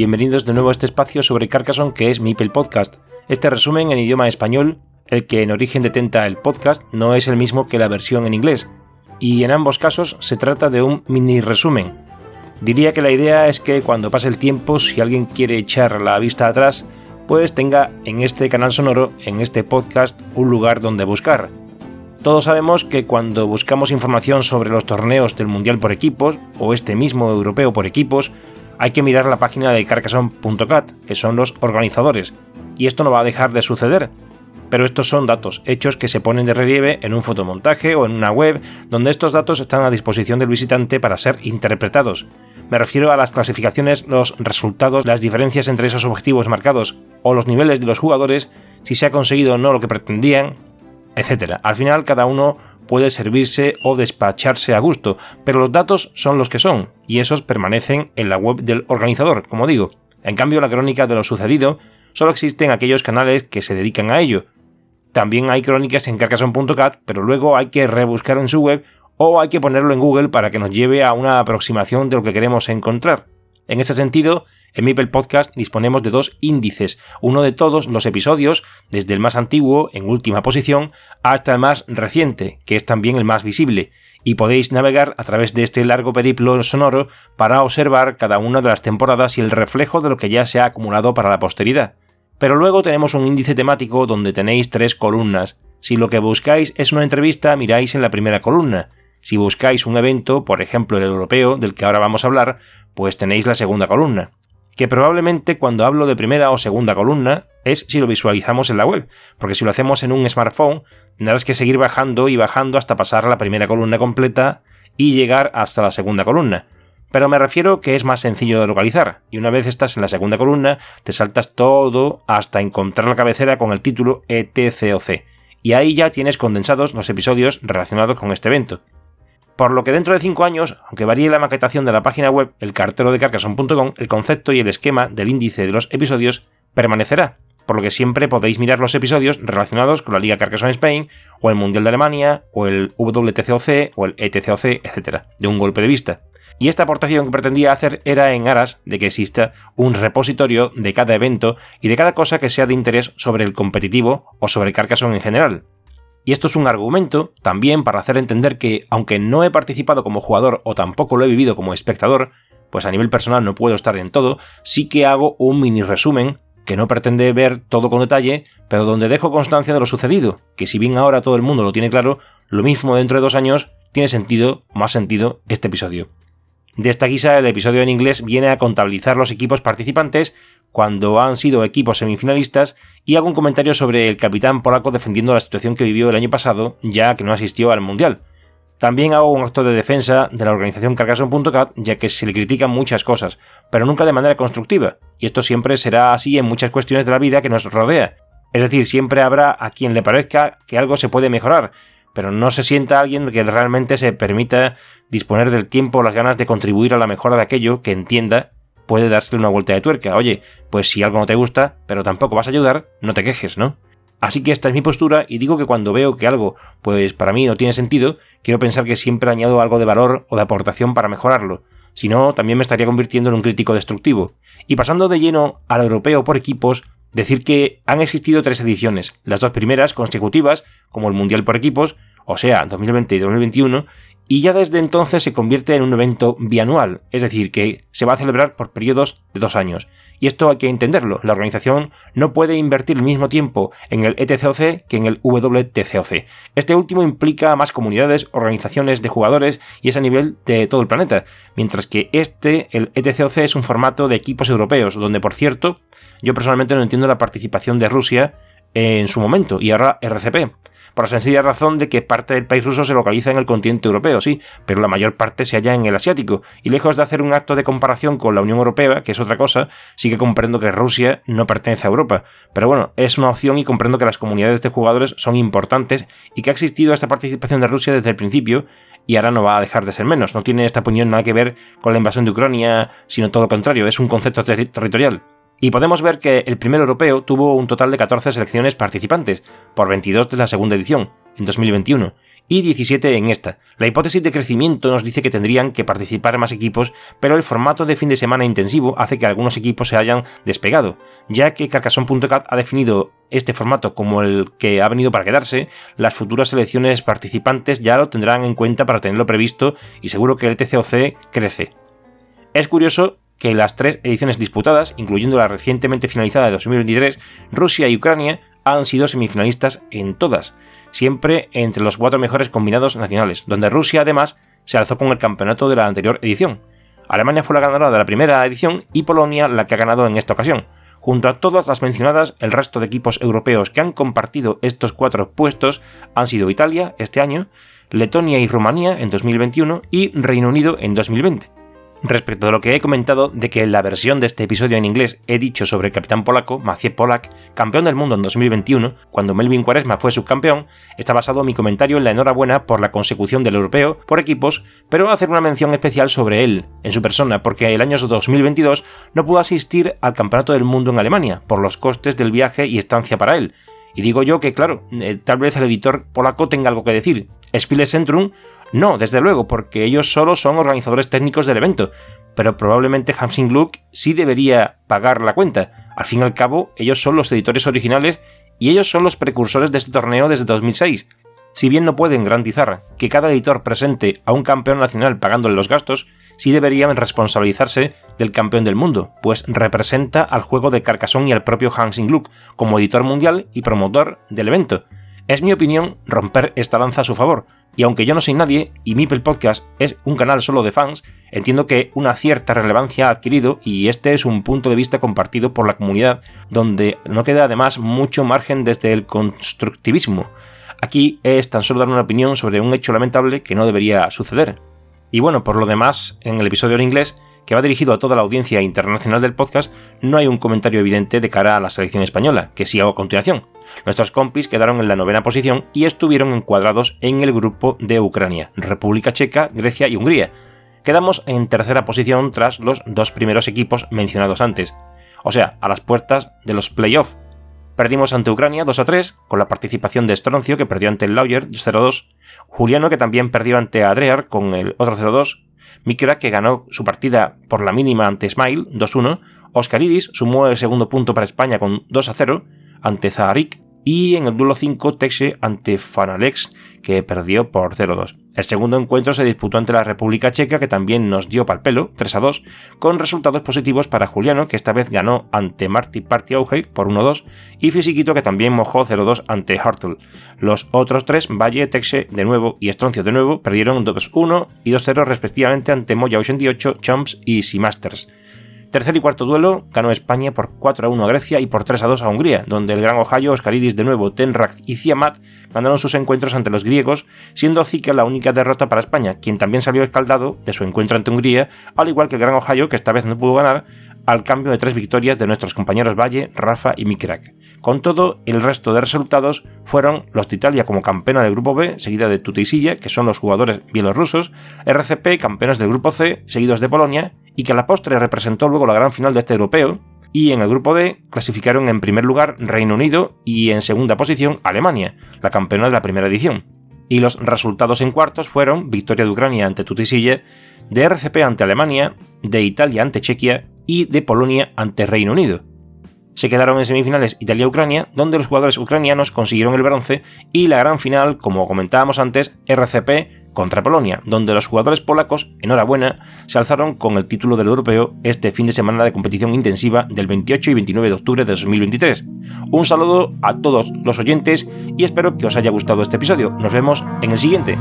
Bienvenidos de nuevo a este espacio sobre Carcassonne que es Mipel Podcast. Este resumen en idioma español, el que en origen detenta el podcast, no es el mismo que la versión en inglés, y en ambos casos se trata de un mini resumen. Diría que la idea es que cuando pase el tiempo, si alguien quiere echar la vista atrás, pues tenga en este canal sonoro, en este podcast, un lugar donde buscar. Todos sabemos que cuando buscamos información sobre los torneos del Mundial por equipos, o este mismo europeo por equipos, hay que mirar la página de Carcassonne.cat, que son los organizadores, y esto no va a dejar de suceder. Pero estos son datos, hechos que se ponen de relieve en un fotomontaje o en una web, donde estos datos están a disposición del visitante para ser interpretados. Me refiero a las clasificaciones, los resultados, las diferencias entre esos objetivos marcados o los niveles de los jugadores, si se ha conseguido o no lo que pretendían, etc. Al final cada uno puede servirse o despacharse a gusto, pero los datos son los que son, y esos permanecen en la web del organizador, como digo. En cambio, la crónica de lo sucedido solo existen aquellos canales que se dedican a ello. También hay crónicas en carcassonne.cat, pero luego hay que rebuscar en su web o hay que ponerlo en Google para que nos lleve a una aproximación de lo que queremos encontrar. En este sentido, en Mipel Podcast disponemos de dos índices, uno de todos los episodios, desde el más antiguo, en última posición, hasta el más reciente, que es también el más visible, y podéis navegar a través de este largo periplo sonoro para observar cada una de las temporadas y el reflejo de lo que ya se ha acumulado para la posteridad. Pero luego tenemos un índice temático donde tenéis tres columnas. Si lo que buscáis es una entrevista, miráis en la primera columna. Si buscáis un evento, por ejemplo el europeo, del que ahora vamos a hablar, pues tenéis la segunda columna que probablemente cuando hablo de primera o segunda columna es si lo visualizamos en la web, porque si lo hacemos en un smartphone tendrás que seguir bajando y bajando hasta pasar la primera columna completa y llegar hasta la segunda columna. Pero me refiero que es más sencillo de localizar, y una vez estás en la segunda columna, te saltas todo hasta encontrar la cabecera con el título ETCOC, y ahí ya tienes condensados los episodios relacionados con este evento por lo que dentro de 5 años, aunque varíe la maquetación de la página web, el cartero de Carcassonne.com, el concepto y el esquema del índice de los episodios permanecerá, por lo que siempre podéis mirar los episodios relacionados con la Liga Carcassonne Spain, o el Mundial de Alemania, o el WTCOC, o el ETCOC, etc., de un golpe de vista. Y esta aportación que pretendía hacer era en aras de que exista un repositorio de cada evento y de cada cosa que sea de interés sobre el competitivo o sobre Carcassonne en general, y esto es un argumento también para hacer entender que, aunque no he participado como jugador o tampoco lo he vivido como espectador, pues a nivel personal no puedo estar en todo, sí que hago un mini resumen que no pretende ver todo con detalle, pero donde dejo constancia de lo sucedido, que si bien ahora todo el mundo lo tiene claro, lo mismo dentro de dos años tiene sentido, más sentido, este episodio. De esta guisa, el episodio en inglés viene a contabilizar los equipos participantes cuando han sido equipos semifinalistas y hago un comentario sobre el capitán polaco defendiendo la situación que vivió el año pasado, ya que no asistió al Mundial. También hago un acto de defensa de la organización Carcassonne.cat, ya que se le critican muchas cosas, pero nunca de manera constructiva, y esto siempre será así en muchas cuestiones de la vida que nos rodea. Es decir, siempre habrá a quien le parezca que algo se puede mejorar, pero no se sienta alguien que realmente se permita disponer del tiempo o las ganas de contribuir a la mejora de aquello que entienda puede dársele una vuelta de tuerca. Oye, pues si algo no te gusta, pero tampoco vas a ayudar, no te quejes, ¿no? Así que esta es mi postura y digo que cuando veo que algo, pues para mí no tiene sentido, quiero pensar que siempre añado algo de valor o de aportación para mejorarlo. Si no, también me estaría convirtiendo en un crítico destructivo. Y pasando de lleno al europeo por equipos, decir que han existido tres ediciones, las dos primeras consecutivas, como el Mundial por equipos, o sea, 2020 y 2021, y ya desde entonces se convierte en un evento bianual, es decir, que se va a celebrar por periodos de dos años. Y esto hay que entenderlo, la organización no puede invertir el mismo tiempo en el ETCOC que en el WTCOC. Este último implica más comunidades, organizaciones de jugadores y es a nivel de todo el planeta, mientras que este, el ETCOC, es un formato de equipos europeos, donde por cierto, yo personalmente no entiendo la participación de Rusia en su momento y ahora RCP por la sencilla razón de que parte del país ruso se localiza en el continente europeo, sí, pero la mayor parte se halla en el asiático, y lejos de hacer un acto de comparación con la Unión Europea, que es otra cosa, sí que comprendo que Rusia no pertenece a Europa. Pero bueno, es una opción y comprendo que las comunidades de jugadores son importantes y que ha existido esta participación de Rusia desde el principio y ahora no va a dejar de ser menos. No tiene esta opinión nada que ver con la invasión de Ucrania, sino todo lo contrario, es un concepto territorial. Y podemos ver que el primer europeo tuvo un total de 14 selecciones participantes, por 22 de la segunda edición, en 2021, y 17 en esta. La hipótesis de crecimiento nos dice que tendrían que participar más equipos, pero el formato de fin de semana intensivo hace que algunos equipos se hayan despegado, ya que Carcassonne.cat ha definido este formato como el que ha venido para quedarse, las futuras selecciones participantes ya lo tendrán en cuenta para tenerlo previsto y seguro que el TCOC crece. Es curioso que las tres ediciones disputadas, incluyendo la recientemente finalizada de 2023, Rusia y Ucrania han sido semifinalistas en todas, siempre entre los cuatro mejores combinados nacionales, donde Rusia además se alzó con el campeonato de la anterior edición. Alemania fue la ganadora de la primera edición y Polonia la que ha ganado en esta ocasión. Junto a todas las mencionadas, el resto de equipos europeos que han compartido estos cuatro puestos han sido Italia este año, Letonia y Rumanía en 2021 y Reino Unido en 2020. Respecto a lo que he comentado de que en la versión de este episodio en inglés he dicho sobre el capitán polaco, Maciej Polak, campeón del mundo en 2021, cuando Melvin Quaresma fue subcampeón, está basado mi comentario en la enhorabuena por la consecución del europeo por equipos, pero hacer una mención especial sobre él, en su persona, porque el año 2022 no pudo asistir al campeonato del mundo en Alemania, por los costes del viaje y estancia para él. Y digo yo que, claro, eh, tal vez el editor polaco tenga algo que decir. Spiele Centrum no, desde luego, porque ellos solo son organizadores técnicos del evento, pero probablemente Hamsing Look sí debería pagar la cuenta. Al fin y al cabo, ellos son los editores originales y ellos son los precursores de este torneo desde 2006. Si bien no pueden garantizar que cada editor presente a un campeón nacional pagándole los gastos, sí deberían responsabilizarse del campeón del mundo, pues representa al juego de Carcassonne y al propio Hansing Look como editor mundial y promotor del evento. Es mi opinión romper esta lanza a su favor, y aunque yo no soy nadie y Mipel Podcast es un canal solo de fans, entiendo que una cierta relevancia ha adquirido y este es un punto de vista compartido por la comunidad, donde no queda además mucho margen desde el constructivismo. Aquí es tan solo dar una opinión sobre un hecho lamentable que no debería suceder. Y bueno, por lo demás, en el episodio en inglés, que va dirigido a toda la audiencia internacional del podcast, no hay un comentario evidente de cara a la selección española, que sí hago a continuación. Nuestros compis quedaron en la novena posición y estuvieron encuadrados en el grupo de Ucrania, República Checa, Grecia y Hungría. Quedamos en tercera posición tras los dos primeros equipos mencionados antes, o sea, a las puertas de los playoffs. Perdimos ante Ucrania 2 a 3, con la participación de Stroncio, que perdió ante el Lawyer 0-2, Juliano, que también perdió ante Adrear con el otro 0-2, Mikra, que ganó su partida por la mínima ante Smile 2-1, Oscaridis sumó el segundo punto para España con 2 0, ante Zaharik y en el duelo 5 Texe ante Fanalex que perdió por 0-2. El segundo encuentro se disputó ante la República Checa que también nos dio pal pelo 3-2 con resultados positivos para Juliano que esta vez ganó ante Marty Party Auge por 1-2 y Fisiquito que también mojó 0-2 ante Hartle. Los otros tres, Valle, Texe de nuevo y Estroncio de nuevo, perdieron 2-1 y 2-0 respectivamente ante Moya 88, Chomps y Seamasters. Tercer y cuarto duelo ganó España por 4 a 1 a Grecia y por 3 a 2 a Hungría, donde el gran Ohio, Oscaridis de nuevo, Tenrak y Ziamat ganaron sus encuentros ante los griegos, siendo Zika la única derrota para España, quien también salió escaldado de su encuentro ante Hungría, al igual que el gran Ohio, que esta vez no pudo ganar, al cambio de tres victorias de nuestros compañeros Valle, Rafa y Mikrak. Con todo, el resto de resultados fueron los de Italia como campeona del grupo B, seguida de Tuteisilla, que son los jugadores bielorrusos, RCP, campeones del grupo C, seguidos de Polonia, y que a la postre representó luego la gran final de este europeo, y en el grupo D clasificaron en primer lugar Reino Unido y en segunda posición Alemania, la campeona de la primera edición. Y los resultados en cuartos fueron victoria de Ucrania ante Tutisille, de RCP ante Alemania, de Italia ante Chequia y de Polonia ante Reino Unido. Se quedaron en semifinales Italia-Ucrania, donde los jugadores ucranianos consiguieron el bronce, y la gran final, como comentábamos antes, RCP contra Polonia, donde los jugadores polacos, enhorabuena, se alzaron con el título del europeo este fin de semana de competición intensiva del 28 y 29 de octubre de 2023. Un saludo a todos los oyentes y espero que os haya gustado este episodio. Nos vemos en el siguiente.